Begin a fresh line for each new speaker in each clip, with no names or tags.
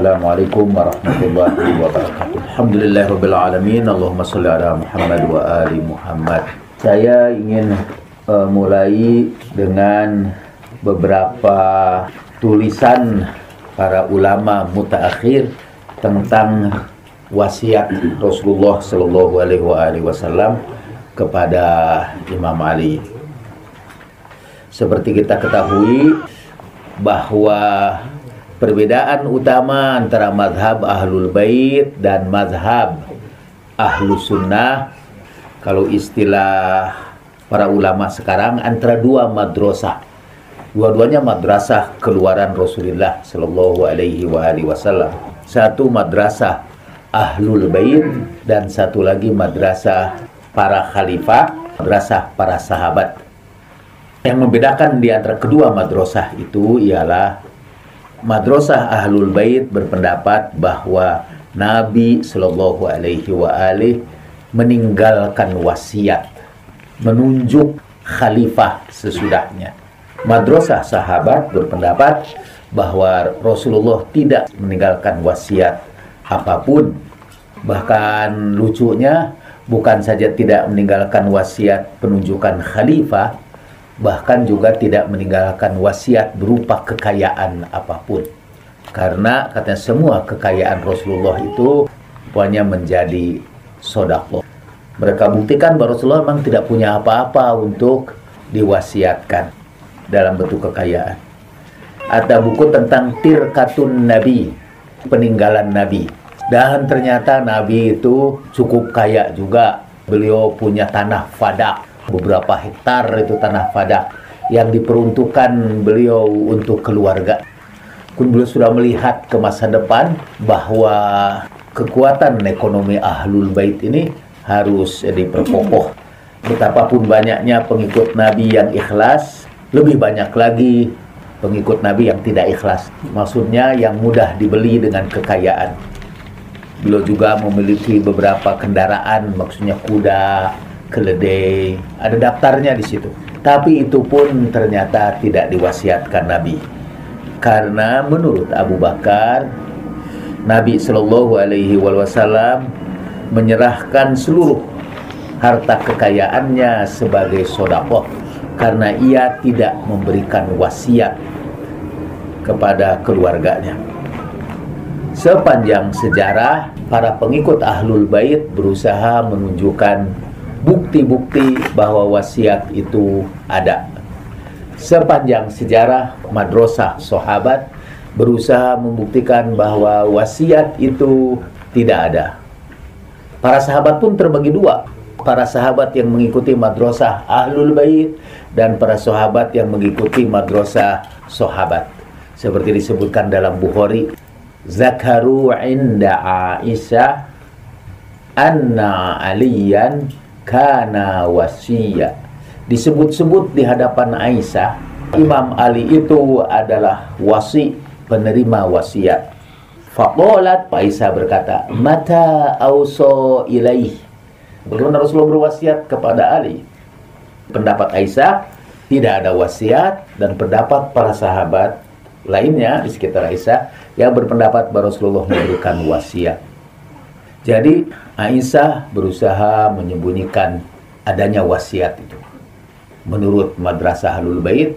Assalamualaikum warahmatullahi wabarakatuh. Alhamdulillahirabbil alamin. Allahumma shalli ala Muhammad wa ali Muhammad. Saya ingin uh, mulai dengan beberapa tulisan para ulama mutaakhir tentang wasiat Rasulullah Shallallahu alaihi wasallam kepada Imam Ali. Seperti kita ketahui bahwa perbedaan utama antara mazhab ahlul bait dan mazhab ahlu sunnah kalau istilah para ulama sekarang antara dua madrasah. Dua-duanya madrasah keluaran Rasulullah Shallallahu Alaihi Wasallam. Satu madrasah ahlul bait dan satu lagi madrasah para khalifah madrasah para sahabat. Yang membedakan di antara kedua madrasah itu ialah Madrasah Ahlul Bait berpendapat bahwa Nabi Shallallahu Alaihi wa meninggalkan wasiat, menunjuk khalifah sesudahnya. Madrasah Sahabat berpendapat bahwa Rasulullah tidak meninggalkan wasiat apa pun. Bahkan lucunya bukan saja tidak meninggalkan wasiat penunjukan khalifah, bahkan juga tidak meninggalkan wasiat berupa kekayaan apa pun. Karena katanya semua kekayaan Rasulullah itu pokoknya menjadi sodako. Mereka buktikan bahwa Rasulullah memang tidak punya apa-apa untuk diwasiatkan dalam bentuk kekayaan. Ada buku tentang tirkatun Nabi, peninggalan Nabi. Dan ternyata Nabi itu cukup kaya juga. Beliau punya tanah fadak beberapa hektar itu tanah pada yang diperuntukkan beliau untuk keluarga. Kun beliau sudah melihat ke masa depan bahwa kekuatan ekonomi ahlul bait ini harus diperkokoh. Betapapun banyaknya pengikut Nabi yang ikhlas, lebih banyak lagi pengikut Nabi yang tidak ikhlas. Maksudnya yang mudah dibeli dengan kekayaan. Beliau juga memiliki beberapa kendaraan, maksudnya kuda, keledai, ada daftarnya di situ. Tapi itu pun ternyata tidak diwasiatkan Nabi. Karena menurut Abu Bakar, Nabi Shallallahu Alaihi Wasallam menyerahkan seluruh harta kekayaannya sebagai sodakoh karena ia tidak memberikan wasiat kepada keluarganya. Sepanjang sejarah, para pengikut Ahlul Bait berusaha menunjukkan bukti-bukti bahwa wasiat itu ada. Sepanjang sejarah madrasah sahabat berusaha membuktikan bahwa wasiat itu tidak ada. Para sahabat pun terbagi dua. Para sahabat yang mengikuti madrasah Ahlul Bait dan para sahabat yang mengikuti madrasah sahabat. Seperti disebutkan dalam Bukhari, Zakaru inda Aisyah anna aliyan kana wasiya. Disebut-sebut di hadapan Aisyah, Imam Ali itu adalah wasi, penerima wasiat. Faqalat Aisyah berkata, "Mata auso ilaih?" Bagaimana Rasulullah berwasiat kepada Ali? Pendapat Aisyah tidak ada wasiat dan pendapat para sahabat lainnya di sekitar Aisyah yang berpendapat bahwa Rasulullah memberikan wasiat. Jadi Aisyah berusaha menyembunyikan adanya wasiat itu. Menurut Madrasah Ahlul Bait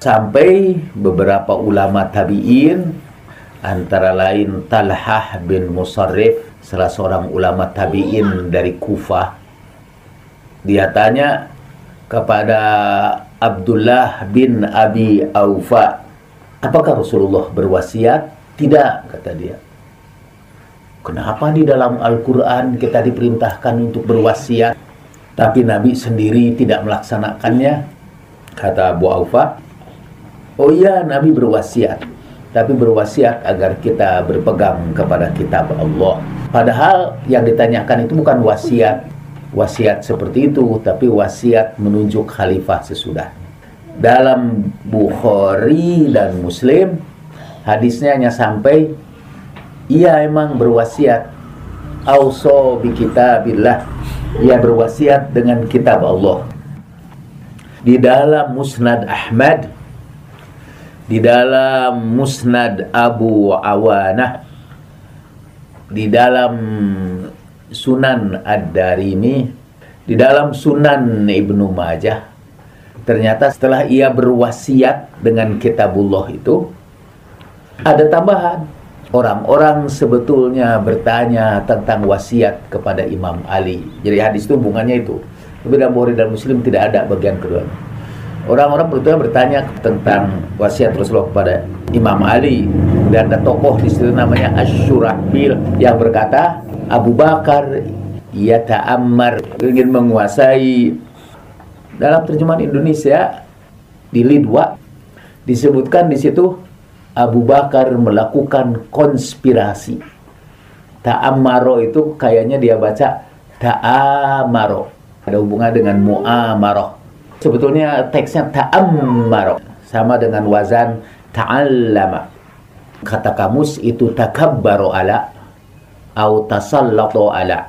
sampai beberapa ulama tabi'in antara lain Talhah bin Musarrif salah seorang ulama tabi'in dari Kufah dia tanya kepada Abdullah bin Abi Aufa apakah Rasulullah berwasiat tidak kata dia Kenapa di dalam Al-Quran kita diperintahkan untuk berwasiat, tapi Nabi sendiri tidak melaksanakannya? Kata Abu Aufa, oh iya Nabi berwasiat, tapi berwasiat agar kita berpegang kepada kitab Allah. Padahal yang ditanyakan itu bukan wasiat, wasiat seperti itu, tapi wasiat menunjuk khalifah sesudah. Dalam Bukhari dan Muslim, hadisnya hanya sampai ia emang berwasiat. Auso bi kitabillah. Ia berwasiat dengan kitab Allah. Di dalam Musnad Ahmad di dalam Musnad Abu Awanah di dalam Sunan Ad-Darimi di dalam Sunan Ibnu Majah ternyata setelah ia berwasiat dengan kitabullah itu ada tambahan orang-orang sebetulnya bertanya tentang wasiat kepada Imam Ali. Jadi hadis itu hubungannya itu. Tapi dalam Bukhari dan Muslim tidak ada bagian kedua orang-orang bertanya bertanya tentang wasiat Rasulullah kepada Imam Ali. Dan ada tokoh di situ namanya Asyurahbil yang berkata Abu Bakar ia ta'ammar ingin menguasai. Dalam terjemahan Indonesia di Lidwa disebutkan di situ Abu Bakar melakukan konspirasi. Ta'ammaro itu kayaknya dia baca ta'amaro. Ada hubungan dengan mu'amaroh sebetulnya teksnya ta'ammar sama dengan wazan ta'allama. Kata kamus itu takabbaru ala au tasallatu ala.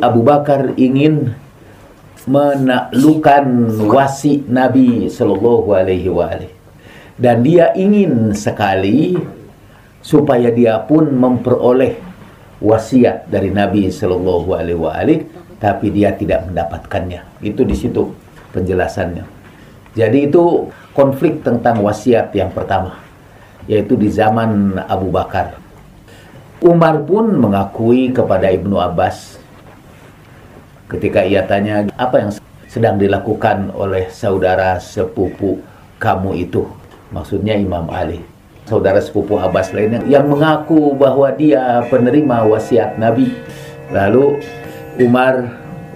Abu Bakar ingin menaklukkan wasi Nabi Shallallahu Alaihi Wasallam dan dia ingin sekali supaya dia pun memperoleh wasiat dari Nabi Shallallahu Alaihi Wasallam tapi dia tidak mendapatkannya itu di situ penjelasannya. Jadi itu konflik tentang wasiat yang pertama, yaitu di zaman Abu Bakar. Umar pun mengakui kepada Ibnu Abbas ketika ia tanya apa yang sedang dilakukan oleh saudara sepupu kamu itu, maksudnya Imam Ali. Saudara sepupu Abbas lainnya yang mengaku bahwa dia penerima wasiat Nabi. Lalu Umar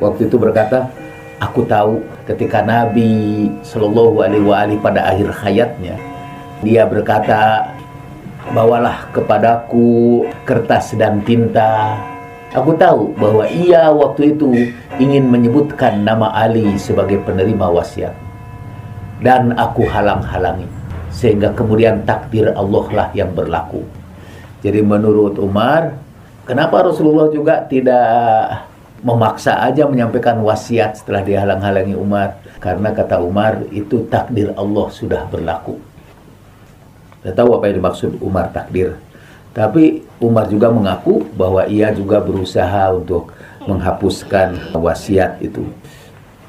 waktu itu berkata, Aku tahu ketika Nabi Shallallahu Alaihi Wasallam pada akhir hayatnya dia berkata bawalah kepadaku kertas dan tinta aku tahu bahwa ia waktu itu ingin menyebutkan nama Ali sebagai penerima wasiat dan aku halang-halangi sehingga kemudian takdir Allah lah yang berlaku jadi menurut Umar kenapa Rasulullah juga tidak memaksa aja menyampaikan wasiat setelah dihalang-halangi Umar karena kata Umar itu takdir Allah sudah berlaku. Saya tahu apa yang dimaksud Umar takdir. Tapi Umar juga mengaku bahwa ia juga berusaha untuk menghapuskan wasiat itu.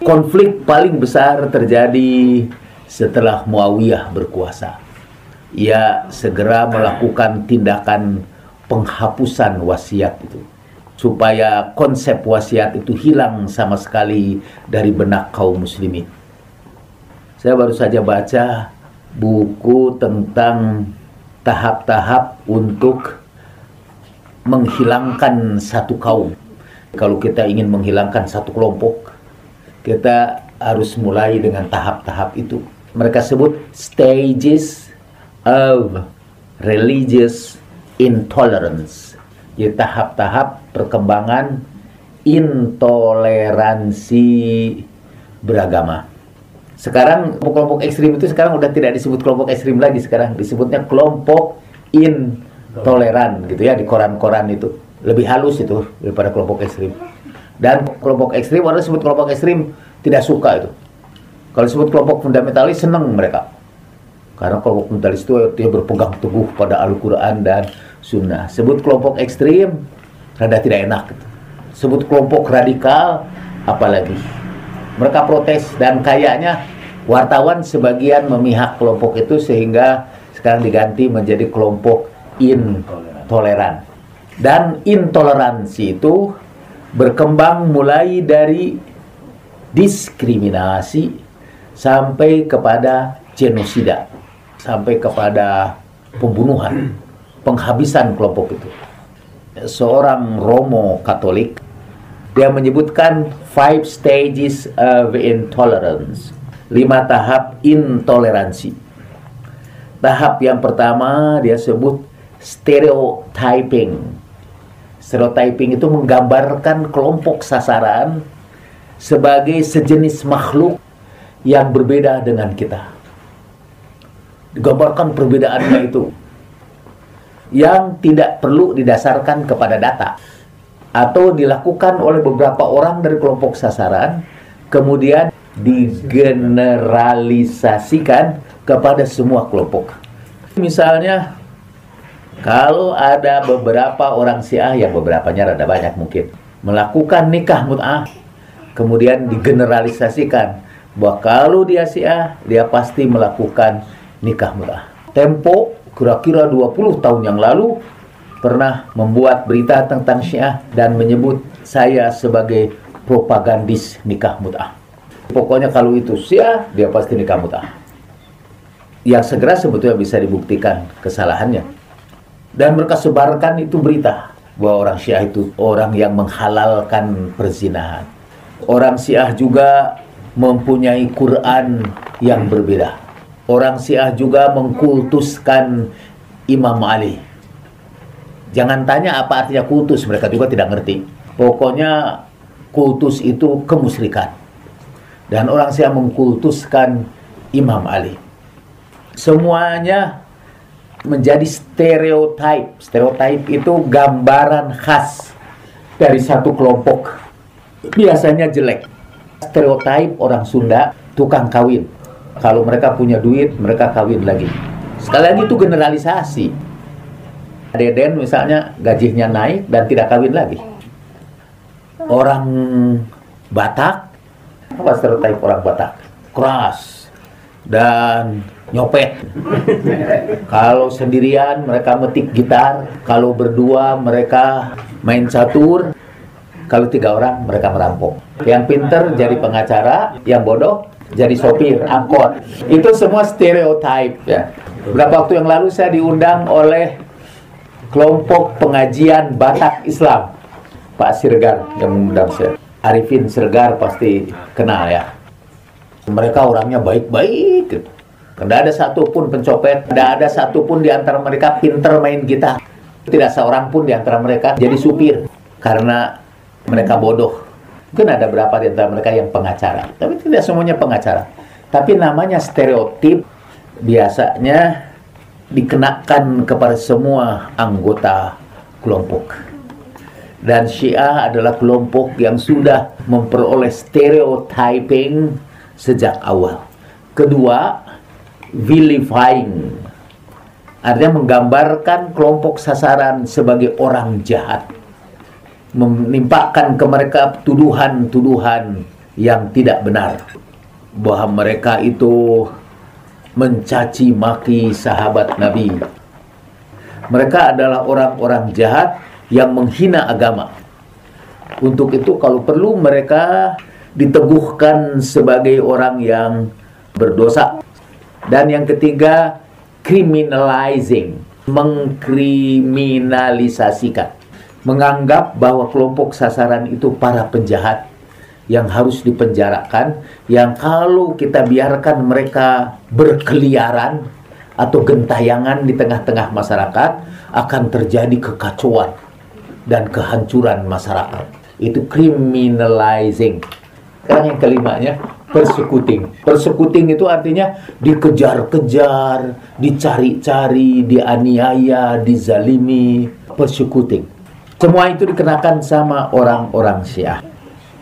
Konflik paling besar terjadi setelah Muawiyah berkuasa. Ia segera melakukan tindakan penghapusan wasiat itu supaya konsep wasiat itu hilang sama sekali dari benak kaum muslimin. Saya baru saja baca buku tentang tahap-tahap untuk menghilangkan satu kaum. Kalau kita ingin menghilangkan satu kelompok, kita harus mulai dengan tahap-tahap itu. Mereka sebut stages of religious intolerance ya tahap-tahap perkembangan intoleransi beragama. Sekarang kelompok ekstrim itu sekarang udah tidak disebut kelompok ekstrim lagi sekarang disebutnya kelompok intoleran gitu ya di koran-koran itu lebih halus itu daripada kelompok ekstrim. Dan kelompok ekstrim orang disebut kelompok ekstrim tidak suka itu. Kalau disebut kelompok fundamentalis senang mereka. Karena kelompok fundamentalis itu dia berpegang teguh pada Al-Quran dan sunnah. Sebut kelompok ekstrim, rada tidak enak. Sebut kelompok radikal, apalagi. Mereka protes dan kayaknya wartawan sebagian memihak kelompok itu sehingga sekarang diganti menjadi kelompok intoleran. Dan intoleransi itu berkembang mulai dari diskriminasi sampai kepada genosida, sampai kepada pembunuhan penghabisan kelompok itu. Seorang Romo Katolik dia menyebutkan five stages of intolerance, lima tahap intoleransi. Tahap yang pertama dia sebut stereotyping. Stereotyping itu menggambarkan kelompok sasaran sebagai sejenis makhluk yang berbeda dengan kita. Digambarkan perbedaannya itu. Yang tidak perlu didasarkan kepada data. Atau dilakukan oleh beberapa orang dari kelompok sasaran kemudian digeneralisasikan kepada semua kelompok. Misalnya kalau ada beberapa orang Syiah yang beberapanya rada banyak mungkin melakukan nikah mut'ah kemudian digeneralisasikan bahwa kalau dia Syiah dia pasti melakukan nikah mut'ah. Tempo kira-kira 20 tahun yang lalu pernah membuat berita tentang Syiah dan menyebut saya sebagai propagandis nikah mut'ah. Pokoknya kalau itu Syiah dia pasti nikah mut'ah. Yang segera sebetulnya bisa dibuktikan kesalahannya dan mereka sebarkan itu berita bahwa orang Syiah itu orang yang menghalalkan perzinahan. Orang Syiah juga mempunyai Quran yang berbeda. Orang Syiah juga mengkultuskan Imam Ali. Jangan tanya apa artinya kultus, mereka juga tidak ngerti. Pokoknya kultus itu kemusyrikan. Dan orang Syiah mengkultuskan Imam Ali. Semuanya menjadi stereotype. Stereotype itu gambaran khas dari satu kelompok. Biasanya jelek. Stereotype orang Sunda tukang kawin. Kalau mereka punya duit, mereka kawin lagi. Sekali lagi itu generalisasi. Deden misalnya gajinya naik dan tidak kawin lagi. Orang Batak, apa stereotype orang Batak? Keras dan nyopet. kalau sendirian mereka metik gitar, kalau berdua mereka main catur, kalau tiga orang mereka merampok. Yang pinter jadi pengacara, yang bodoh jadi sopir angkot. Itu semua stereotype ya. Berapa waktu yang lalu saya diundang oleh kelompok pengajian Batak Islam. Pak Sirgar yang mengundang saya. Arifin Sirgar pasti kenal ya. Mereka orangnya baik-baik gitu tidak ada satupun pencopet, tidak ada satupun di antara mereka pinter main gitar. Tidak seorang pun di antara mereka jadi supir karena mereka bodoh. Mungkin ada berapa di antara mereka yang pengacara, tapi tidak semuanya pengacara. Tapi namanya stereotip biasanya dikenakan kepada semua anggota kelompok. Dan Syiah adalah kelompok yang sudah memperoleh stereotyping sejak awal. Kedua, vilifying artinya menggambarkan kelompok sasaran sebagai orang jahat menimpakan ke mereka tuduhan-tuduhan yang tidak benar. Bahwa mereka itu mencaci maki sahabat Nabi. Mereka adalah orang-orang jahat yang menghina agama. Untuk itu kalau perlu mereka diteguhkan sebagai orang yang berdosa. Dan yang ketiga, criminalizing, mengkriminalisasikan. Menganggap bahwa kelompok sasaran itu para penjahat yang harus dipenjarakan, yang kalau kita biarkan mereka berkeliaran atau gentayangan di tengah-tengah masyarakat, akan terjadi kekacauan dan kehancuran masyarakat. Itu criminalizing. Sekarang yang kelimanya, persecuting. Persecuting itu artinya dikejar-kejar, dicari-cari, dianiaya, dizalimi, persecuting. Semua itu dikenakan sama orang-orang Syiah.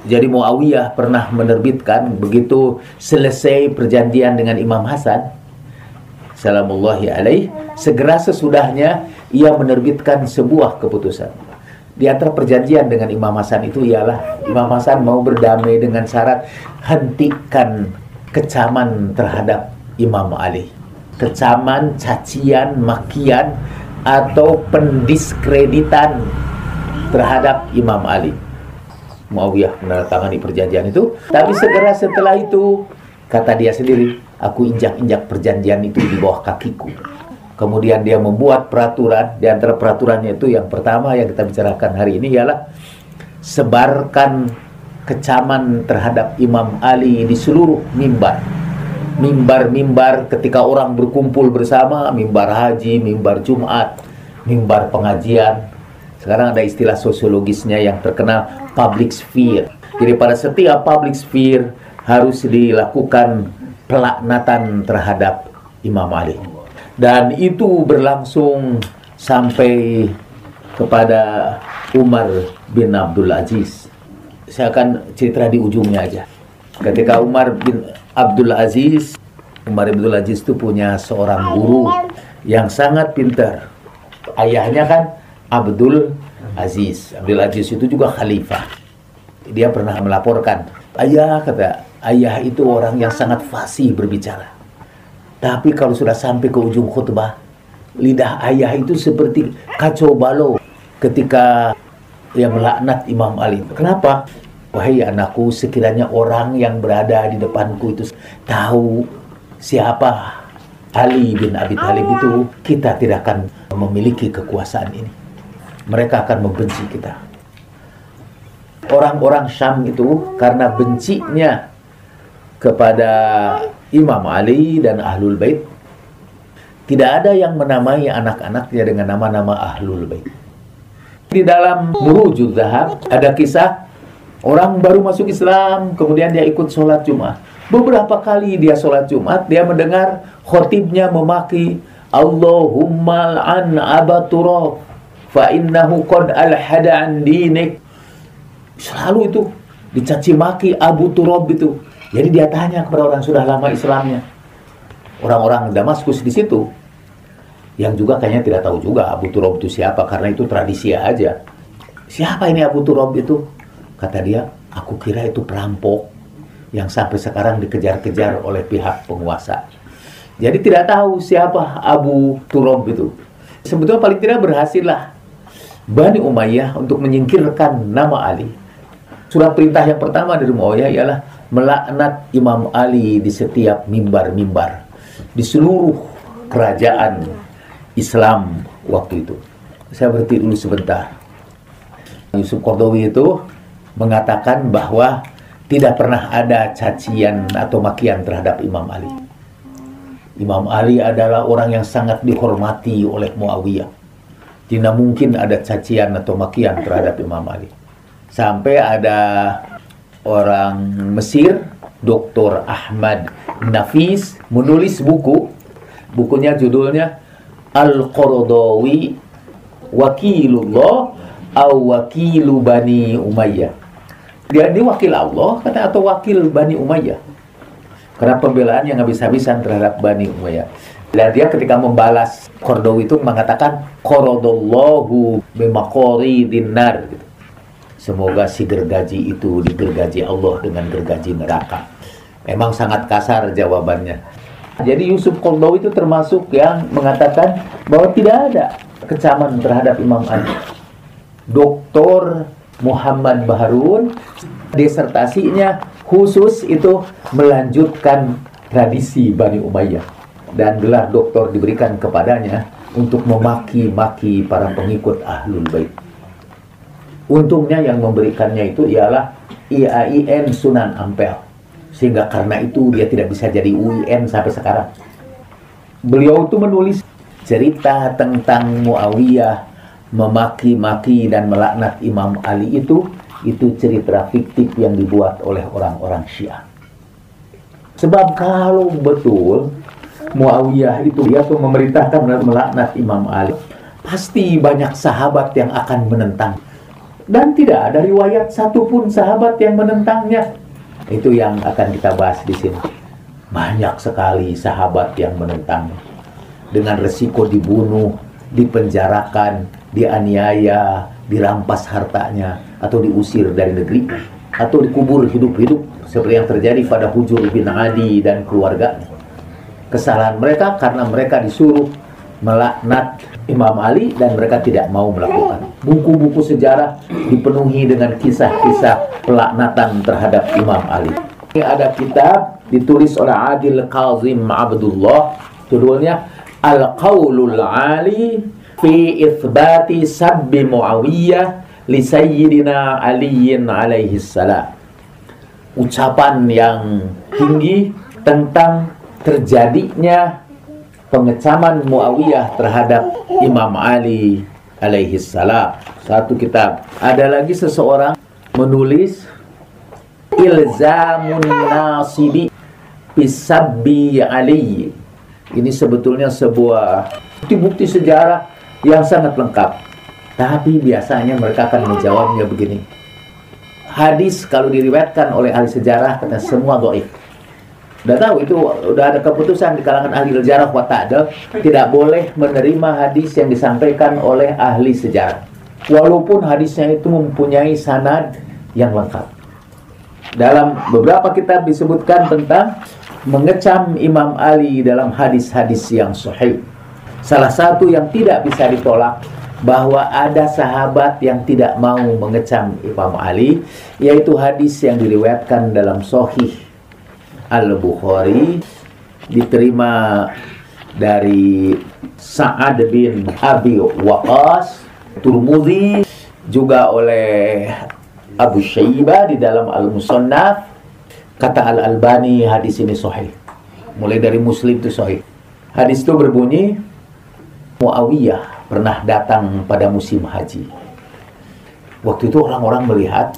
Jadi Muawiyah pernah menerbitkan begitu selesai perjanjian dengan Imam Hasan salamullahi alaih segera sesudahnya ia menerbitkan sebuah keputusan di antara perjanjian dengan Imam Hasan itu ialah Imam Hasan mau berdamai dengan syarat hentikan kecaman terhadap Imam Ali. Kecaman, cacian, makian atau pendiskreditan terhadap Imam Ali. Muawiyah menandatangani perjanjian itu, tapi segera setelah itu kata dia sendiri, aku injak-injak perjanjian itu di bawah kakiku. Kemudian dia membuat peraturan, di antara peraturannya itu yang pertama yang kita bicarakan hari ini ialah sebarkan kecaman terhadap Imam Ali di seluruh mimbar. Mimbar-mimbar ketika orang berkumpul bersama, mimbar haji, mimbar Jumat, mimbar pengajian. Sekarang ada istilah sosiologisnya yang terkenal public sphere. Jadi pada setiap public sphere harus dilakukan pelaknatan terhadap Imam Ali dan itu berlangsung sampai kepada Umar bin Abdul Aziz. Saya akan cerita di ujungnya aja. Ketika Umar bin Abdul Aziz, Umar bin Abdul Aziz itu punya seorang guru yang sangat pintar. Ayahnya kan Abdul Aziz. Abdul Aziz itu juga khalifah. Dia pernah melaporkan, ayah kata, ayah itu orang yang sangat fasih berbicara. Tapi kalau sudah sampai ke ujung khutbah, lidah ayah itu seperti kacau balau ketika ia melaknat Imam Ali. Kenapa? Wahai anakku, sekiranya orang yang berada di depanku itu tahu siapa Ali bin Abi Thalib itu, kita tidak akan memiliki kekuasaan ini. Mereka akan membenci kita. Orang-orang Syam itu karena bencinya kepada Imam Ali dan Ahlul Bait, tidak ada yang menamai anak-anaknya dengan nama-nama Ahlul Bait. Di dalam Murujul Zahab ada kisah orang baru masuk Islam, kemudian dia ikut sholat Jumat. Beberapa kali dia sholat Jumat, dia mendengar khotibnya memaki Allahumma an abaturaf fa innahu qad alhada an dinik. Selalu itu dicaci maki Abu Turab itu. Jadi dia tanya kepada orang sudah lama Islamnya. Orang-orang Damaskus di situ yang juga kayaknya tidak tahu juga Abu Turab itu siapa karena itu tradisi aja. Siapa ini Abu Turab itu? Kata dia, aku kira itu perampok yang sampai sekarang dikejar-kejar oleh pihak penguasa. Jadi tidak tahu siapa Abu Turab itu. Sebetulnya paling tidak berhasillah Bani Umayyah untuk menyingkirkan nama Ali. Surat perintah yang pertama dari Muawiyah ialah melaknat Imam Ali di setiap mimbar-mimbar di seluruh kerajaan Islam waktu itu. Saya berhenti dulu sebentar. Yusuf Kordowi itu mengatakan bahwa tidak pernah ada cacian atau makian terhadap Imam Ali. Imam Ali adalah orang yang sangat dihormati oleh Muawiyah. Tidak mungkin ada cacian atau makian terhadap Imam Ali. Sampai ada orang Mesir, Dr. Ahmad Nafis, menulis buku. Bukunya judulnya Al-Qaradawi Wakilullah au Wakilu Bani Umayyah. Dia ini wakil Allah kata atau wakil Bani Umayyah. Karena pembelaan yang habis-habisan terhadap Bani Umayyah. Dan dia ketika membalas Kordowi itu mengatakan Qaradallahu bimaqori dinar gitu. Semoga si gergaji itu digergaji Allah dengan gergaji neraka. Memang sangat kasar jawabannya. Jadi Yusuf Qardawi itu termasuk yang mengatakan bahwa tidak ada kecaman terhadap Imam Ali. Doktor Muhammad Baharun disertasinya khusus itu melanjutkan tradisi Bani Umayyah dan gelar doktor diberikan kepadanya untuk memaki-maki para pengikut Ahlul Bait. Untungnya yang memberikannya itu ialah IAIN Sunan Ampel sehingga karena itu dia tidak bisa jadi UIN sampai sekarang. Beliau itu menulis cerita tentang Muawiyah memaki-maki dan melaknat Imam Ali itu itu cerita fiktif yang dibuat oleh orang-orang Syiah. Sebab kalau betul Muawiyah itu dia tuh memerintahkan melaknat Imam Ali, pasti banyak sahabat yang akan menentang. Dan tidak ada riwayat satupun sahabat yang menentangnya. Itu yang akan kita bahas di sini. Banyak sekali sahabat yang menentang dengan resiko dibunuh, dipenjarakan, dianiaya, dirampas hartanya, atau diusir dari negeri, atau dikubur hidup-hidup seperti yang terjadi pada Hujur bin Adi dan keluarganya. Kesalahan mereka karena mereka disuruh melaknat Imam Ali dan mereka tidak mau melakukan. Buku-buku sejarah dipenuhi dengan kisah-kisah pelaknatan terhadap Imam Ali. Ini ada kitab ditulis oleh Adil Kazim Abdullah, judulnya Al-Qaulul Ali fi ithbati sabbi Muawiyah li Sayyidina Aliyin alaihi salam. Ucapan yang tinggi tentang terjadinya pengecaman Muawiyah terhadap Imam Ali alaihi salam. Satu kitab. Ada lagi seseorang menulis Ilzamun Nasibi Bisabbi Ali. Ini sebetulnya sebuah bukti-bukti sejarah yang sangat lengkap. Tapi biasanya mereka akan menjawabnya begini. Hadis kalau diriwayatkan oleh ahli sejarah kata semua goib. Udah tahu itu udah ada keputusan di kalangan ahli sejarah wa tidak boleh menerima hadis yang disampaikan oleh ahli sejarah. Walaupun hadisnya itu mempunyai sanad yang lengkap. Dalam beberapa kitab disebutkan tentang mengecam Imam Ali dalam hadis-hadis yang sahih. Salah satu yang tidak bisa ditolak bahwa ada sahabat yang tidak mau mengecam Imam Ali yaitu hadis yang diriwayatkan dalam Sahih Al-Bukhari diterima dari Sa'ad bin Abi Waqas Turmudi juga oleh Abu Syaibah di dalam Al-Musannaf kata Al-Albani hadis ini sahih mulai dari Muslim itu sahih hadis itu berbunyi Muawiyah pernah datang pada musim haji. Waktu itu orang-orang melihat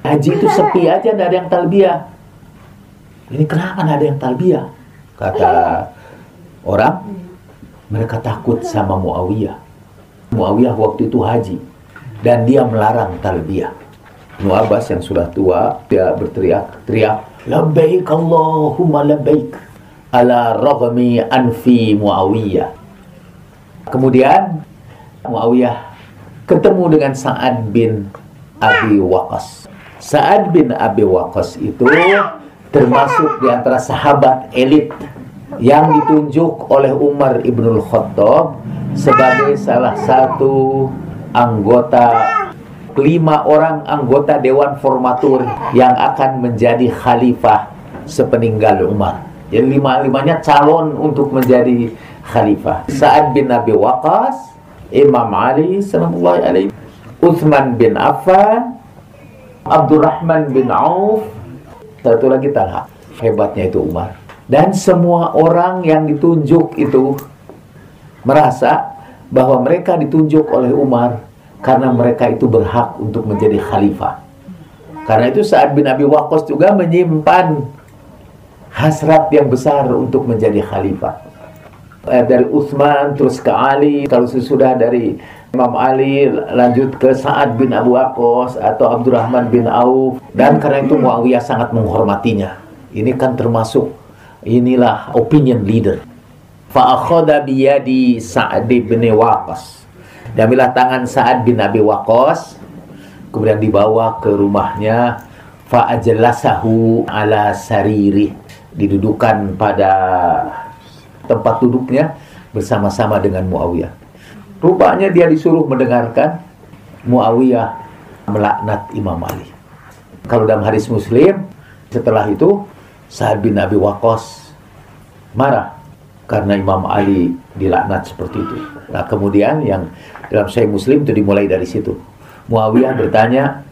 haji itu sepi aja, tidak ada yang talbiyah. Ini kenapa ada yang talbiyah? Kata orang, mereka takut sama Muawiyah. Muawiyah waktu itu haji dan dia melarang talbiyah. Mu'abbas yang sudah tua dia berteriak teriak labbaik Allahumma labbaik ala raghmi anfi Muawiyah Kemudian Muawiyah ketemu dengan Sa'ad bin Abi Waqqas. Sa'ad bin Abi Waqqas itu termasuk di antara sahabat elit yang ditunjuk oleh Umar Ibnul Khattab sebagai salah satu anggota lima orang anggota Dewan Formatur yang akan menjadi khalifah sepeninggal Umar. Jadi lima-limanya calon untuk menjadi khalifah. Sa'ad bin Abi Waqqas, Imam Ali sallallahu alaihi Uthman bin Affan, Abdurrahman bin Auf, satu lagi Talha. Hebatnya itu Umar. Dan semua orang yang ditunjuk itu merasa bahwa mereka ditunjuk oleh Umar karena mereka itu berhak untuk menjadi khalifah. Karena itu saat bin Abi Waqqas juga menyimpan hasrat yang besar untuk menjadi khalifah eh, dari Utsman terus ke Ali kalau sesudah dari Imam Ali lanjut ke Sa'ad bin Abu Waqqas atau Abdurrahman bin Auf. Dan karena itu Muawiyah sangat menghormatinya. Ini kan termasuk inilah opinion leader. Fa akhadha bi yadi Sa'ad bin Waqqas diambillah tangan Sa'ad bin Abi Waqqas kemudian dibawa ke rumahnya. Fa ajlasahu ala sariri. Didudukan pada tempat duduknya bersama-sama dengan Muawiyah. Rupanya dia disuruh mendengarkan Muawiyah melaknat Imam Ali. Kalau dalam hadis Muslim, setelah itu Sa'ad bin Abi Waqqas marah karena Imam Ali dilaknat seperti itu. Nah, kemudian yang dalam Sahih Muslim itu dimulai dari situ. Muawiyah bertanya,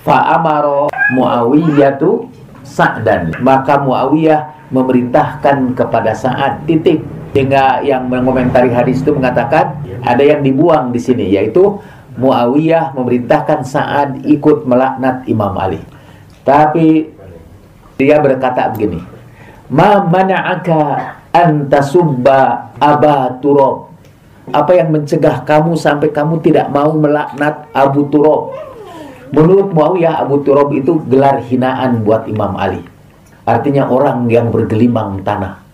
"Fa'amaro Muawiyatu Sa'dan." Maka Muawiyah memerintahkan kepada saat titik sehingga yang mengomentari hadis itu mengatakan ada yang dibuang di sini yaitu Muawiyah memerintahkan saat ikut melaknat Imam Ali. Tapi dia berkata begini, "Ma mana'aka an Aba Turab?" Apa yang mencegah kamu sampai kamu tidak mau melaknat Abu Turab? Menurut Muawiyah, Abu Turab itu gelar hinaan buat Imam Ali. Artinya orang yang bergelimang tanah.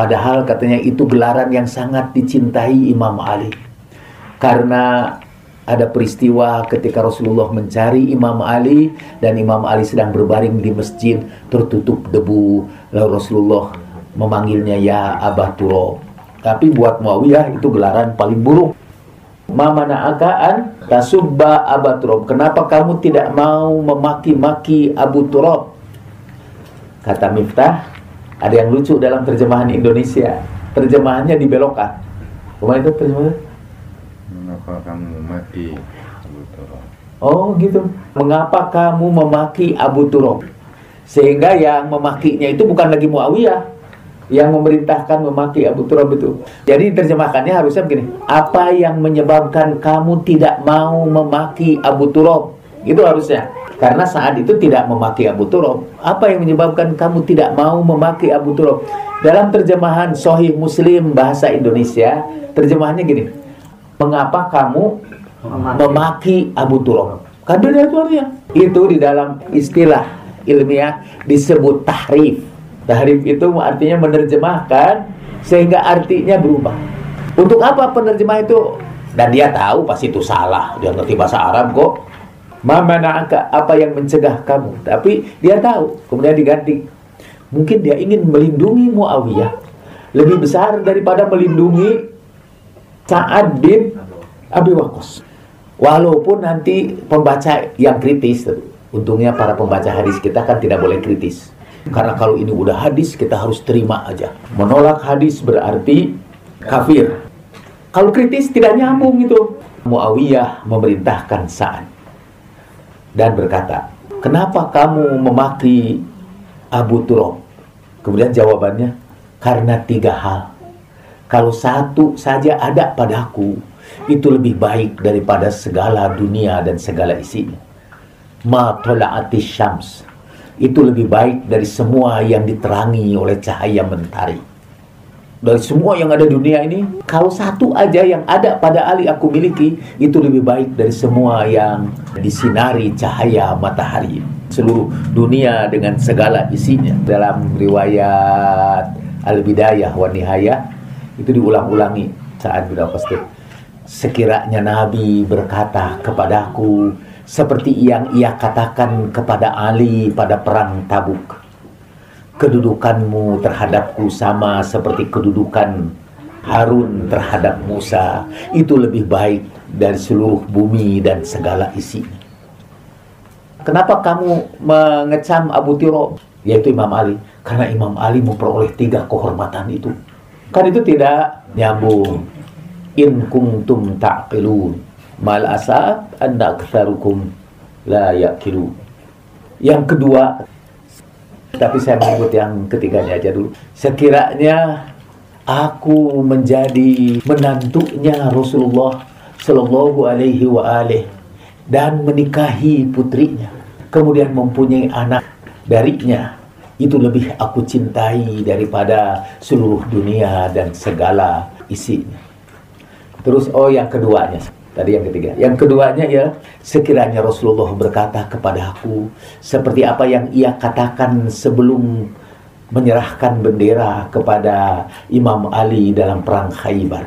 Padahal katanya itu gelaran yang sangat dicintai Imam Ali. Karena ada peristiwa ketika Rasulullah mencari Imam Ali dan Imam Ali sedang berbaring di masjid tertutup debu. Lalu Rasulullah memanggilnya ya Abah Turab. Tapi buat Muawiyah itu gelaran paling buruk. Mamana akaan tasubba Abu Turab. Kenapa kamu tidak mau memaki-maki Abu Turab? Kata Miftah, ada yang lucu dalam terjemahan Indonesia. Terjemahannya dibelokkan. Rumah itu terjemahannya?
Mengapa kamu mati Abu Turab?
Oh gitu. Mengapa kamu memaki Abu Turab? Sehingga yang memakinya itu bukan lagi Muawiyah yang memerintahkan memaki Abu Turab itu. Jadi terjemahkannya harusnya begini. Apa yang menyebabkan kamu tidak mau memaki Abu Turab? Itu harusnya. Karena saat itu tidak memaki Abu Turab. Apa yang menyebabkan kamu tidak mau memaki Abu Turab? Dalam terjemahan Sahih Muslim bahasa Indonesia, terjemahannya gini. Mengapa kamu memaki Abu Turab? Karena itu artinya. Itu di dalam istilah ilmiah disebut tahrif. Tahrif itu artinya menerjemahkan sehingga artinya berubah. Untuk apa penerjemah itu? Dan dia tahu pasti itu salah. Dia ngerti bahasa Arab kok. Mama apa yang mencegah kamu? Tapi dia tahu, kemudian diganti. Mungkin dia ingin melindungi Muawiyah lebih besar daripada melindungi Sa'ad bin Abi Waqqas. Walaupun nanti pembaca yang kritis, untungnya para pembaca hadis kita kan tidak boleh kritis. Karena kalau ini udah hadis, kita harus terima aja. Menolak hadis berarti kafir. Kalau kritis tidak nyambung itu. Muawiyah memerintahkan Sa'ad dan berkata, "Kenapa kamu memaki Abu Turab?" Kemudian jawabannya, "Karena tiga hal. Kalau satu saja ada padaku, itu lebih baik daripada segala dunia dan segala isinya. Ma tola'ati syams itu lebih baik dari semua yang diterangi oleh cahaya mentari. Dari semua yang ada di dunia ini, kalau satu aja yang ada pada Ali aku miliki, itu lebih baik dari semua yang disinari cahaya matahari. Seluruh dunia dengan segala isinya. Dalam riwayat Al-Bidayah wa Nihayah, itu diulang-ulangi saat berapa step. Sekiranya Nabi berkata kepadaku, seperti yang ia katakan kepada Ali pada perang Tabuk. Kedudukanmu terhadapku sama seperti kedudukan Harun terhadap Musa. Itu lebih baik dari seluruh bumi dan segala isinya. Kenapa kamu mengecam Abu Tiro? Yaitu Imam Ali. Karena Imam Ali memperoleh tiga kehormatan itu. Kan itu tidak nyambung. In kuntum ta'qilun mal asab anda la. Yang kedua, tapi saya menyebut yang ketiganya aja dulu. Sekiranya aku menjadi menantunya Rasulullah Shallallahu Alaihi wa alih, dan menikahi putrinya, kemudian mempunyai anak darinya, itu lebih aku cintai daripada seluruh dunia dan segala isinya. Terus oh yang keduanya Tadi yang ketiga. Yang keduanya ya, sekiranya Rasulullah berkata kepada aku seperti apa yang ia katakan sebelum menyerahkan bendera kepada Imam Ali dalam perang Khaybar.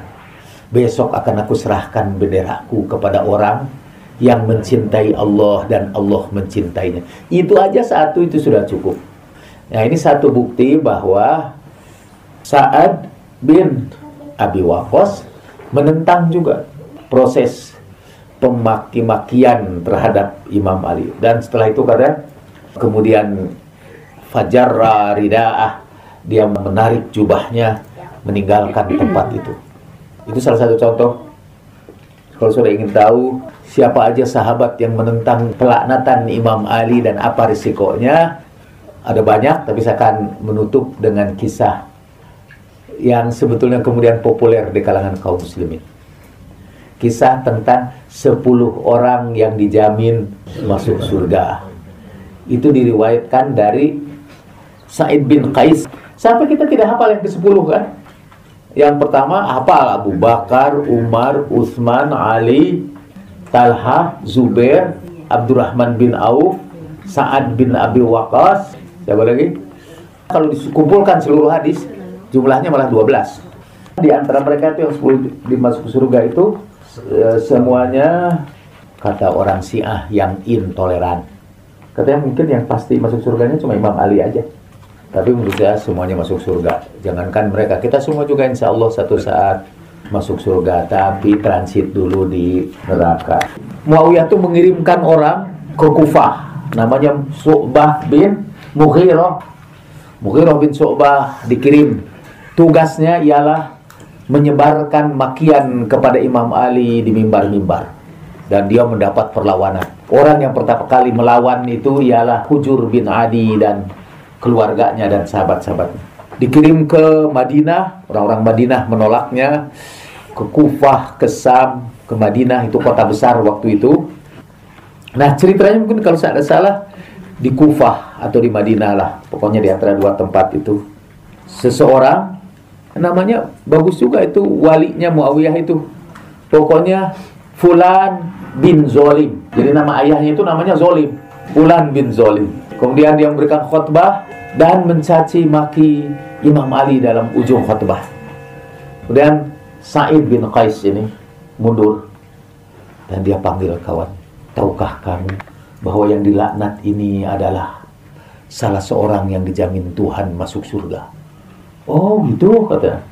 Besok akan aku serahkan benderaku kepada orang yang mencintai Allah dan Allah mencintainya. Itu aja satu itu sudah cukup. Nah, ini satu bukti bahwa Sa'ad bin Abi Waqqas menentang juga proses pemaki-makian terhadap Imam Ali. Dan setelah itu kata kemudian fajarra ridaah dia menarik jubahnya meninggalkan tempat itu. Itu salah satu contoh. Kalau sudah ingin tahu siapa aja sahabat yang menentang pelaknatan Imam Ali dan apa risikonya ada banyak tapi saya akan menutup dengan kisah yang sebetulnya kemudian populer di kalangan kaum muslimin kisah tentang 10 orang yang dijamin masuk surga. Itu diriwayatkan dari Said bin Qais. Sampai kita tidak hafal yang ke-10 kan? Yang pertama hafal Abu Bakar, Umar, Utsman, Ali, Talha, Zubair, Abdurrahman bin Auf, Sa'ad bin Abi Waqqas. Siapa lagi? Kalau dikumpulkan seluruh hadis, jumlahnya malah 12. Di antara mereka itu yang 10 dimasuk surga itu Eh, semuanya kata orang Syiah yang intoleran. Katanya mungkin yang pasti masuk surganya cuma Imam Ali aja. Tapi menurut saya semuanya masuk surga. Jangankan mereka, kita semua juga insya Allah satu saat masuk surga. Tapi transit dulu di neraka. Muawiyah itu mengirimkan orang ke Kufah. Namanya Su'bah bin Mughirah. Mughirah bin Su'bah dikirim. Tugasnya ialah menyebarkan makian kepada Imam Ali di mimbar-mimbar dan dia mendapat perlawanan. Orang yang pertama kali melawan itu ialah Hujur bin Adi dan keluarganya dan sahabat-sahabatnya. Dikirim ke Madinah, orang-orang Madinah menolaknya, ke Kufah, ke Sam, ke Madinah itu kota besar waktu itu. Nah ceritanya mungkin kalau saya ada salah di Kufah atau di Madinah lah, pokoknya di antara dua tempat itu. Seseorang namanya bagus juga itu walinya Muawiyah itu pokoknya Fulan bin Zolim jadi nama ayahnya itu namanya Zolim Fulan bin Zolim kemudian dia memberikan khutbah dan mencaci maki Imam Ali dalam ujung khutbah. Kemudian Sa'id bin Qais ini mundur dan dia panggil kawan, tahukah kamu bahwa yang dilaknat ini adalah salah seorang yang dijamin Tuhan masuk surga. Oh gitu kata.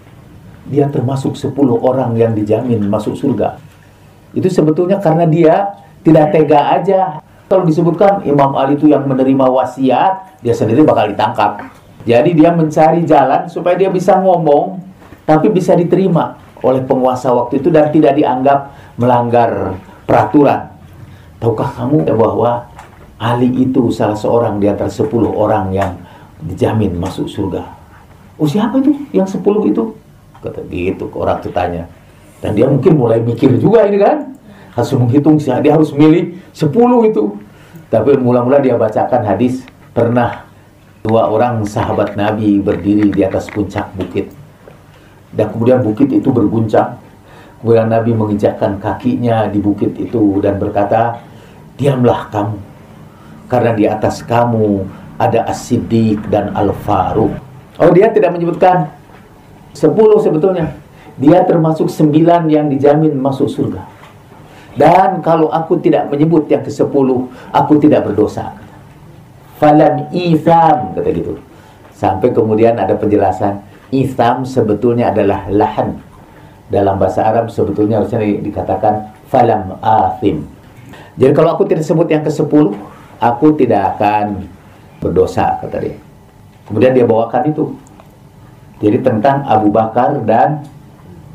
Dia termasuk 10 orang yang dijamin masuk surga. Itu sebetulnya karena dia tidak tega aja. Kalau disebutkan Imam Ali itu yang menerima wasiat, dia sendiri bakal ditangkap. Jadi dia mencari jalan supaya dia bisa ngomong, tapi bisa diterima oleh penguasa waktu itu dan tidak dianggap melanggar peraturan. Tahukah kamu bahwa Ali itu salah seorang di antara 10 orang yang dijamin masuk surga. Oh siapa itu yang 10 itu? Kata gitu orang itu tanya. Dan dia mungkin mulai mikir juga ini kan. Harus menghitung, dia harus milih 10 itu. Tapi mula-mula dia bacakan hadis. Pernah dua orang sahabat Nabi berdiri di atas puncak bukit. Dan kemudian bukit itu berguncang. Kemudian Nabi menginjakkan kakinya di bukit itu dan berkata, Diamlah kamu karena di atas kamu ada As-Siddiq dan Al-Faruq. Oh, dia tidak menyebutkan sepuluh sebetulnya. Dia termasuk sembilan yang dijamin masuk surga. Dan kalau aku tidak menyebut yang ke sepuluh, aku tidak berdosa. Falam itham, kata gitu. Sampai kemudian ada penjelasan, itham sebetulnya adalah lahan. Dalam bahasa Arab sebetulnya harusnya dikatakan falam athim. Jadi kalau aku tidak sebut yang ke sepuluh, aku tidak akan berdosa kata dia. Kemudian dia bawakan itu. Jadi tentang Abu Bakar dan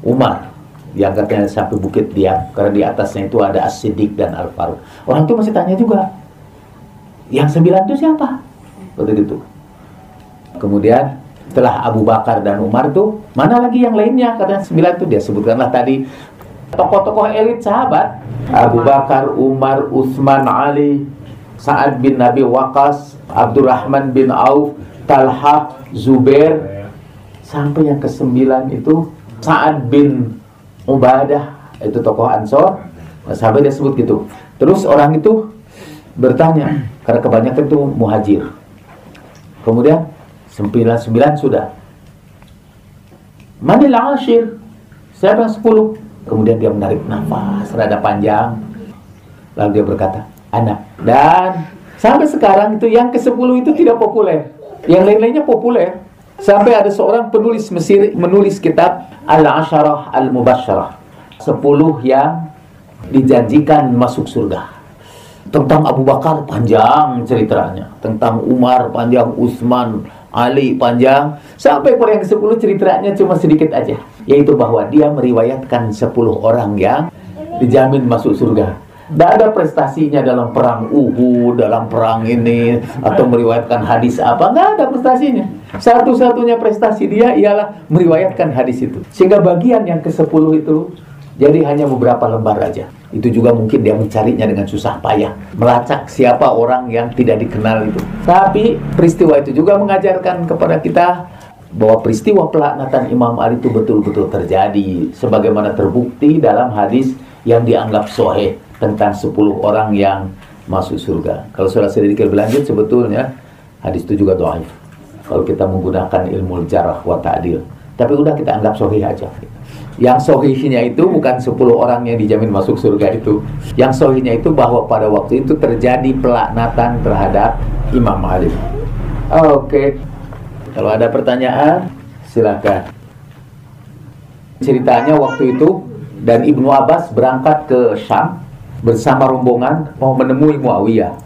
Umar yang katanya sampai bukit dia karena di atasnya itu ada As-Siddiq dan Al-Faruq. Orang itu masih tanya juga. Yang sembilan itu siapa? Seperti itu. Kemudian setelah Abu Bakar dan Umar itu mana lagi yang lainnya? Katanya sembilan itu dia sebutkanlah tadi tokoh-tokoh elit sahabat Abu Bakar, Umar, Utsman, Ali, Sa'ad bin Nabi Waqas, Abdurrahman bin Auf, Talha, Zubair, sampai yang kesembilan itu Sa'ad bin Ubadah, itu tokoh Ansor, sampai dia sebut gitu. Terus orang itu bertanya, karena kebanyakan itu muhajir. Kemudian sembilan sembilan sudah. Manil ashir? Siapa yang sepuluh? Kemudian dia menarik nafas rada panjang. Lalu dia berkata, anak. Dan sampai sekarang itu yang ke-10 itu tidak populer. Yang lain-lainnya populer. Sampai ada seorang penulis Mesir menulis kitab Al-Asharah Al-Mubasharah. 10 yang dijanjikan masuk surga. Tentang Abu Bakar panjang ceritanya. Tentang Umar panjang, Utsman, Ali panjang. Sampai pada yang ke-10 ceritanya cuma sedikit aja. Yaitu bahwa dia meriwayatkan 10 orang yang dijamin masuk surga. Tidak ada prestasinya dalam perang Uhud, dalam perang ini, atau meriwayatkan hadis apa. Nggak ada prestasinya. Satu-satunya prestasi dia ialah meriwayatkan hadis itu. Sehingga bagian yang ke-10 itu jadi hanya beberapa lembar aja. Itu juga mungkin dia mencarinya dengan susah payah. Melacak siapa orang yang tidak dikenal itu. Tapi peristiwa itu juga mengajarkan kepada kita bahwa peristiwa pelaknatan Imam Ali itu betul-betul terjadi. Sebagaimana terbukti dalam hadis yang dianggap soheh tentang 10 orang yang masuk surga. Kalau sudah sedikit berlanjut sebetulnya hadis itu juga doaif. Kalau kita menggunakan ilmu jarah wa ta'dil. Tapi udah kita anggap sahih aja. Yang sahihnya itu bukan 10 orang yang dijamin masuk surga itu. Yang sahihnya itu bahwa pada waktu itu terjadi pelaknatan terhadap Imam Ali. Oke. Kalau ada pertanyaan, silakan. Ceritanya waktu itu dan Ibnu Abbas berangkat ke Syam bersama rombongan mau menemui Muawiyah.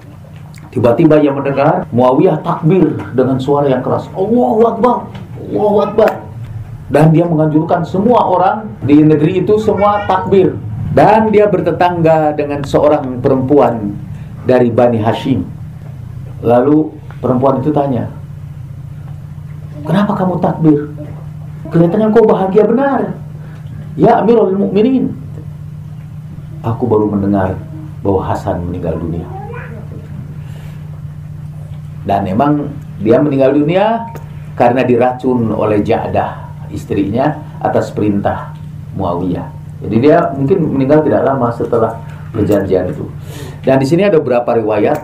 Tiba-tiba ia mendengar Muawiyah takbir dengan suara yang keras. Allahu Akbar, Allahu Akbar. Dan dia menganjurkan semua orang di negeri itu semua takbir. Dan dia bertetangga dengan seorang perempuan dari Bani Hashim. Lalu perempuan itu tanya, Kenapa kamu takbir? Kelihatannya kau bahagia benar. Ya Amirul Mukminin aku baru mendengar bahwa Hasan meninggal dunia. Dan memang dia meninggal dunia karena diracun oleh Ja'dah istrinya atas perintah Muawiyah. Jadi dia mungkin meninggal tidak lama setelah perjanjian itu. Dan di sini ada beberapa riwayat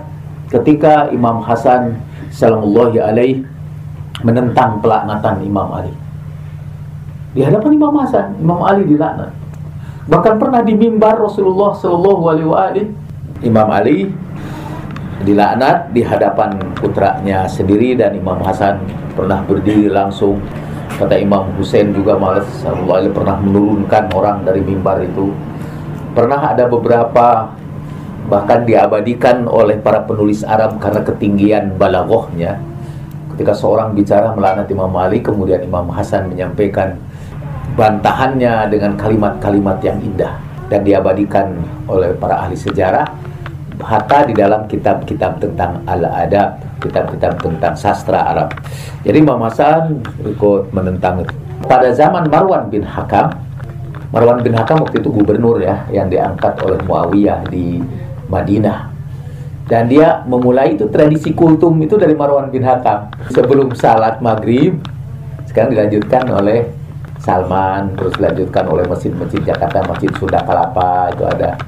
ketika Imam Hasan sallallahu alaihi menentang pelaknatan Imam Ali. Di hadapan Imam Hasan, Imam Ali dilaknat. Bahkan pernah di mimbar Rasulullah Shallallahu Alaihi Wasallam, Imam Ali dilaknat di hadapan putranya sendiri dan Imam Hasan pernah berdiri langsung. Kata Imam Hussein juga malas Sallallahu Alaihi pernah menurunkan orang dari mimbar itu. Pernah ada beberapa bahkan diabadikan oleh para penulis Arab karena ketinggian balaghahnya ketika seorang bicara melaknat Imam Ali kemudian Imam Hasan menyampaikan bantahannya dengan kalimat-kalimat yang indah dan diabadikan oleh para ahli sejarah hatta di dalam kitab-kitab tentang al-adab, kitab-kitab tentang sastra Arab. Jadi Imam Hasan ikut menentang itu. Pada zaman Marwan bin Hakam, Marwan bin Hakam waktu itu gubernur ya yang diangkat oleh Muawiyah di Madinah. Dan dia memulai itu tradisi kultum itu dari Marwan bin Hakam. Sebelum salat maghrib, sekarang dilanjutkan oleh Salman, terus dilanjutkan oleh masjid-masjid Jakarta, Masjid Sunda Kelapa, itu ada.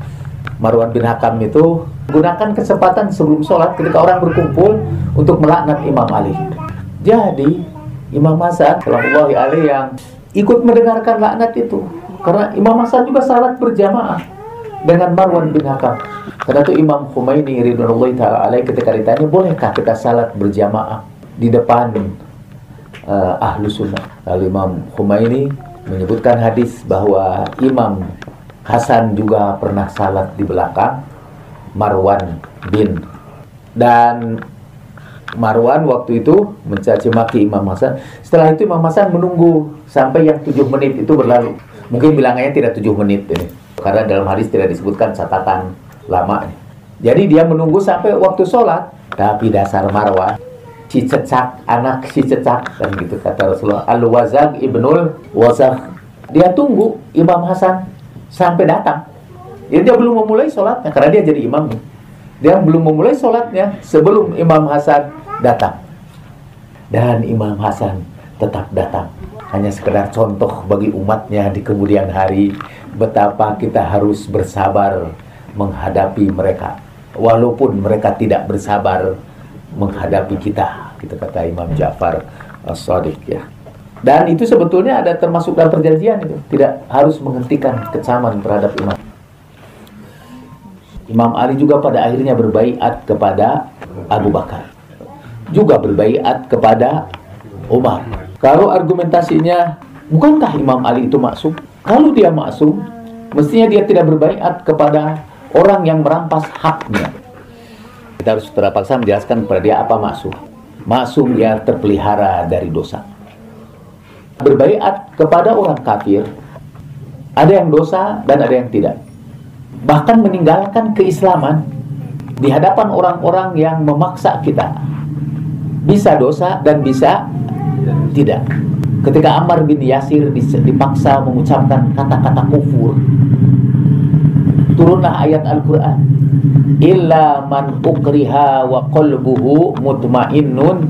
Marwan bin Hakam itu gunakan kesempatan sebelum sholat ketika orang berkumpul untuk melaknat Imam Ali. Jadi Imam Hasan Sallallahu Alaihi yang ikut mendengarkan laknat itu karena Imam Hasan juga salat berjamaah dengan Marwan bin Hakam. Karena itu Imam Khumaini ridwanullahi taala ketika ditanya bolehkah kita salat berjamaah di depan uh, ahlu sunnah. Lalu Imam Khumaini menyebutkan hadis bahwa Imam Hasan juga pernah salat di belakang Marwan bin dan Marwan waktu itu mencaci maki Imam Hasan. Setelah itu Imam Hasan menunggu sampai yang tujuh menit itu berlalu. Mungkin bilangannya tidak tujuh menit ini. Karena dalam hadis tidak disebutkan catatan lama. Jadi dia menunggu sampai waktu sholat. Tapi dasar Marwan, si cecak, anak si cecak. Dan gitu kata Rasulullah. Al-Wazag ibnul Wazag. Dia tunggu Imam Hasan sampai datang. Jadi dia belum memulai sholatnya. Karena dia jadi imam. Dia belum memulai sholatnya sebelum Imam Hasan datang. Dan Imam Hasan tetap datang. Hanya sekedar contoh bagi umatnya di kemudian hari betapa kita harus bersabar menghadapi mereka walaupun mereka tidak bersabar menghadapi kita kita kata Imam Ja'far As-Sadiq ya. Dan itu sebetulnya ada termasuk dalam perjanjian itu. Tidak harus menghentikan kecaman terhadap imam. Imam Ali juga pada akhirnya berbaiat kepada Abu Bakar. Juga berbaiat kepada Umar. Kalau argumentasinya bukankah Imam Ali itu maksud kalau dia maksum, mestinya dia tidak berbaikat kepada orang yang merampas haknya. Kita harus terpaksa menjelaskan kepada dia apa maksum. Maksum dia terpelihara dari dosa. Berbaikat kepada orang kafir, ada yang dosa dan ada yang tidak. Bahkan meninggalkan keislaman di hadapan orang-orang yang memaksa kita. Bisa dosa dan bisa tidak. Ketika Ammar bin Yasir dipaksa mengucapkan kata-kata kufur Turunlah ayat Al-Quran Illa man ukriha wa qalbuhu mutmainnun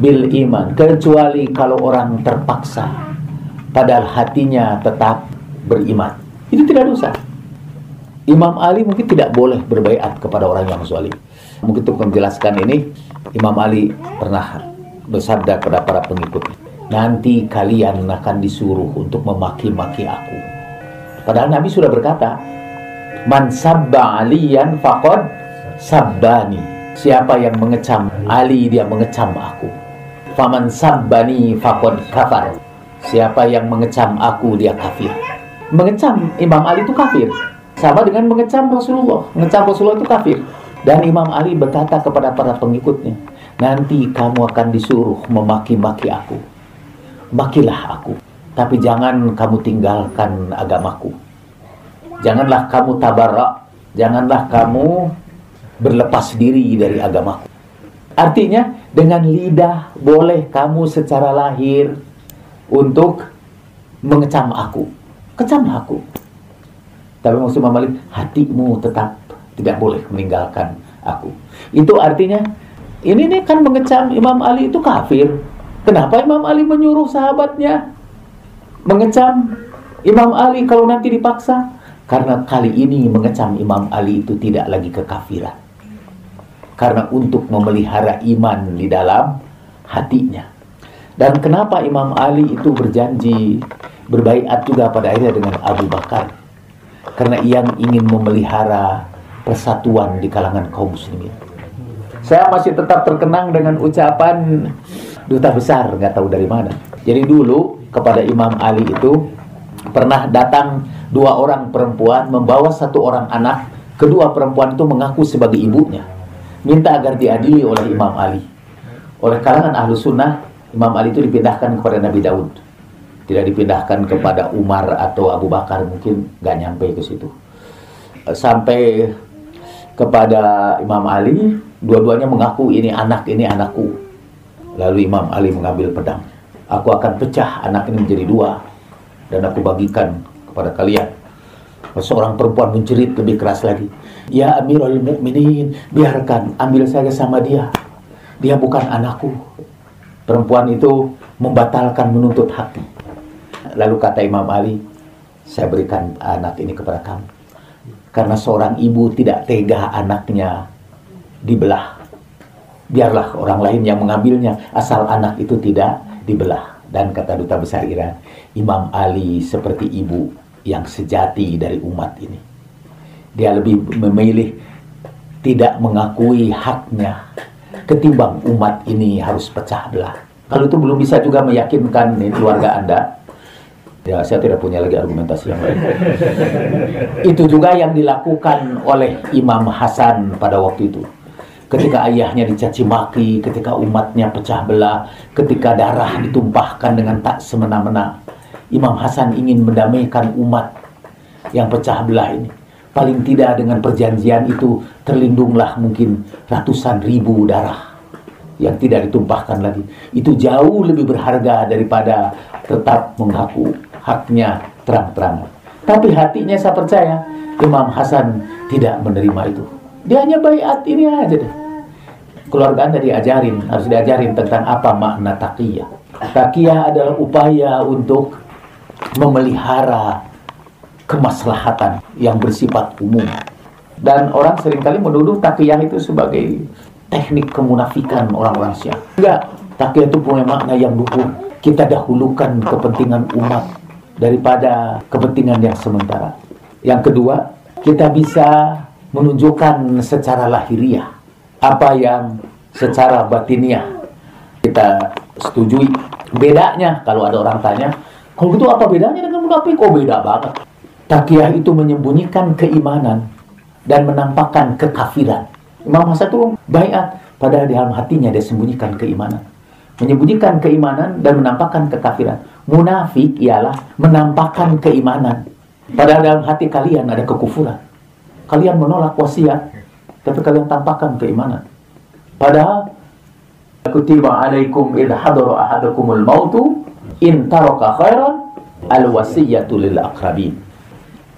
bil iman Kecuali kalau orang terpaksa Padahal hatinya tetap beriman Itu tidak dosa Imam Ali mungkin tidak boleh berbaikat kepada orang yang zalim. Mungkin untuk menjelaskan ini Imam Ali pernah bersabda kepada para pengikutnya nanti kalian akan disuruh untuk memaki-maki aku. Padahal Nabi sudah berkata, Man sabba aliyan faqad sabbani. Siapa yang mengecam Ali, dia mengecam aku. Faman sabbani faqad kafar. Siapa yang mengecam aku, dia kafir. Mengecam Imam Ali itu kafir. Sama dengan mengecam Rasulullah. Mengecam Rasulullah itu kafir. Dan Imam Ali berkata kepada para pengikutnya, nanti kamu akan disuruh memaki-maki aku makilah aku. Tapi jangan kamu tinggalkan agamaku. Janganlah kamu tabarak. Janganlah kamu berlepas diri dari agamaku. Artinya dengan lidah boleh kamu secara lahir untuk mengecam aku. Kecam aku. Tapi maksud Malik, hatimu tetap tidak boleh meninggalkan aku. Itu artinya ini nih kan mengecam Imam Ali itu kafir. Kenapa Imam Ali menyuruh sahabatnya mengecam Imam Ali kalau nanti dipaksa? Karena kali ini mengecam Imam Ali itu tidak lagi kekafiran. Karena untuk memelihara iman di dalam hatinya. Dan kenapa Imam Ali itu berjanji berbaiat juga pada akhirnya dengan Abu Bakar? Karena ia ingin memelihara persatuan di kalangan kaum muslimin. Saya masih tetap terkenang dengan ucapan duta besar, nggak tahu dari mana. Jadi dulu kepada Imam Ali itu pernah datang dua orang perempuan membawa satu orang anak. Kedua perempuan itu mengaku sebagai ibunya. Minta agar diadili oleh Imam Ali. Oleh kalangan ahlu sunnah, Imam Ali itu dipindahkan kepada Nabi Daud. Tidak dipindahkan kepada Umar atau Abu Bakar, mungkin nggak nyampe ke situ. Sampai kepada Imam Ali, dua-duanya mengaku ini anak, ini anakku. Lalu Imam Ali mengambil pedang. Aku akan pecah anak ini menjadi dua dan aku bagikan kepada kalian. Seorang perempuan menjerit lebih keras lagi. Ya Amirul Mukminin, biarkan ambil saja sama dia. Dia bukan anakku. Perempuan itu membatalkan menuntut hak. Lalu kata Imam Ali, saya berikan anak ini kepada kamu. Karena seorang ibu tidak tega anaknya dibelah. Biarlah orang lain yang mengambilnya asal anak itu tidak dibelah. Dan kata duta besar Iran, Imam Ali seperti ibu yang sejati dari umat ini. Dia lebih memilih tidak mengakui haknya ketimbang umat ini harus pecah belah. Kalau itu belum bisa juga meyakinkan nih, keluarga Anda, ya saya tidak punya lagi argumentasi yang lain. itu juga yang dilakukan oleh Imam Hasan pada waktu itu. Ketika ayahnya dicaci maki, ketika umatnya pecah belah, ketika darah ditumpahkan dengan tak semena-mena, Imam Hasan ingin mendamaikan umat yang pecah belah ini. Paling tidak dengan perjanjian itu terlindunglah mungkin ratusan ribu darah yang tidak ditumpahkan lagi. Itu jauh lebih berharga daripada tetap mengaku haknya terang-terangan. Tapi hatinya saya percaya Imam Hasan tidak menerima itu. Dia hanya bayat ini aja deh. Keluarga Anda diajarin, harus diajarin tentang apa makna takiyah. Takiyah adalah upaya untuk memelihara kemaslahatan yang bersifat umum. Dan orang sering kali menuduh takiyah itu sebagai teknik kemunafikan orang-orang Syiah. Enggak, takiyah itu punya makna yang luhur. Kita dahulukan kepentingan umat daripada kepentingan yang sementara. Yang kedua, kita bisa menunjukkan secara lahiriah apa yang secara batiniah kita setujui. Bedanya kalau ada orang tanya, kalau gitu apa bedanya dengan munafik? Oh beda banget. Takiyah itu menyembunyikan keimanan dan menampakkan kekafiran. Imam Hasan itu bayat, padahal di dalam hatinya dia sembunyikan keimanan. Menyembunyikan keimanan dan menampakkan kekafiran. Munafik ialah menampakkan keimanan. Padahal dalam hati kalian ada kekufuran. Kalian menolak wasiat, tapi kalian tampakkan keimanan. Padahal kutiba alaikum idha hadara ahadakumul mautu in taraka khairan al wasiyatu lil aqrabin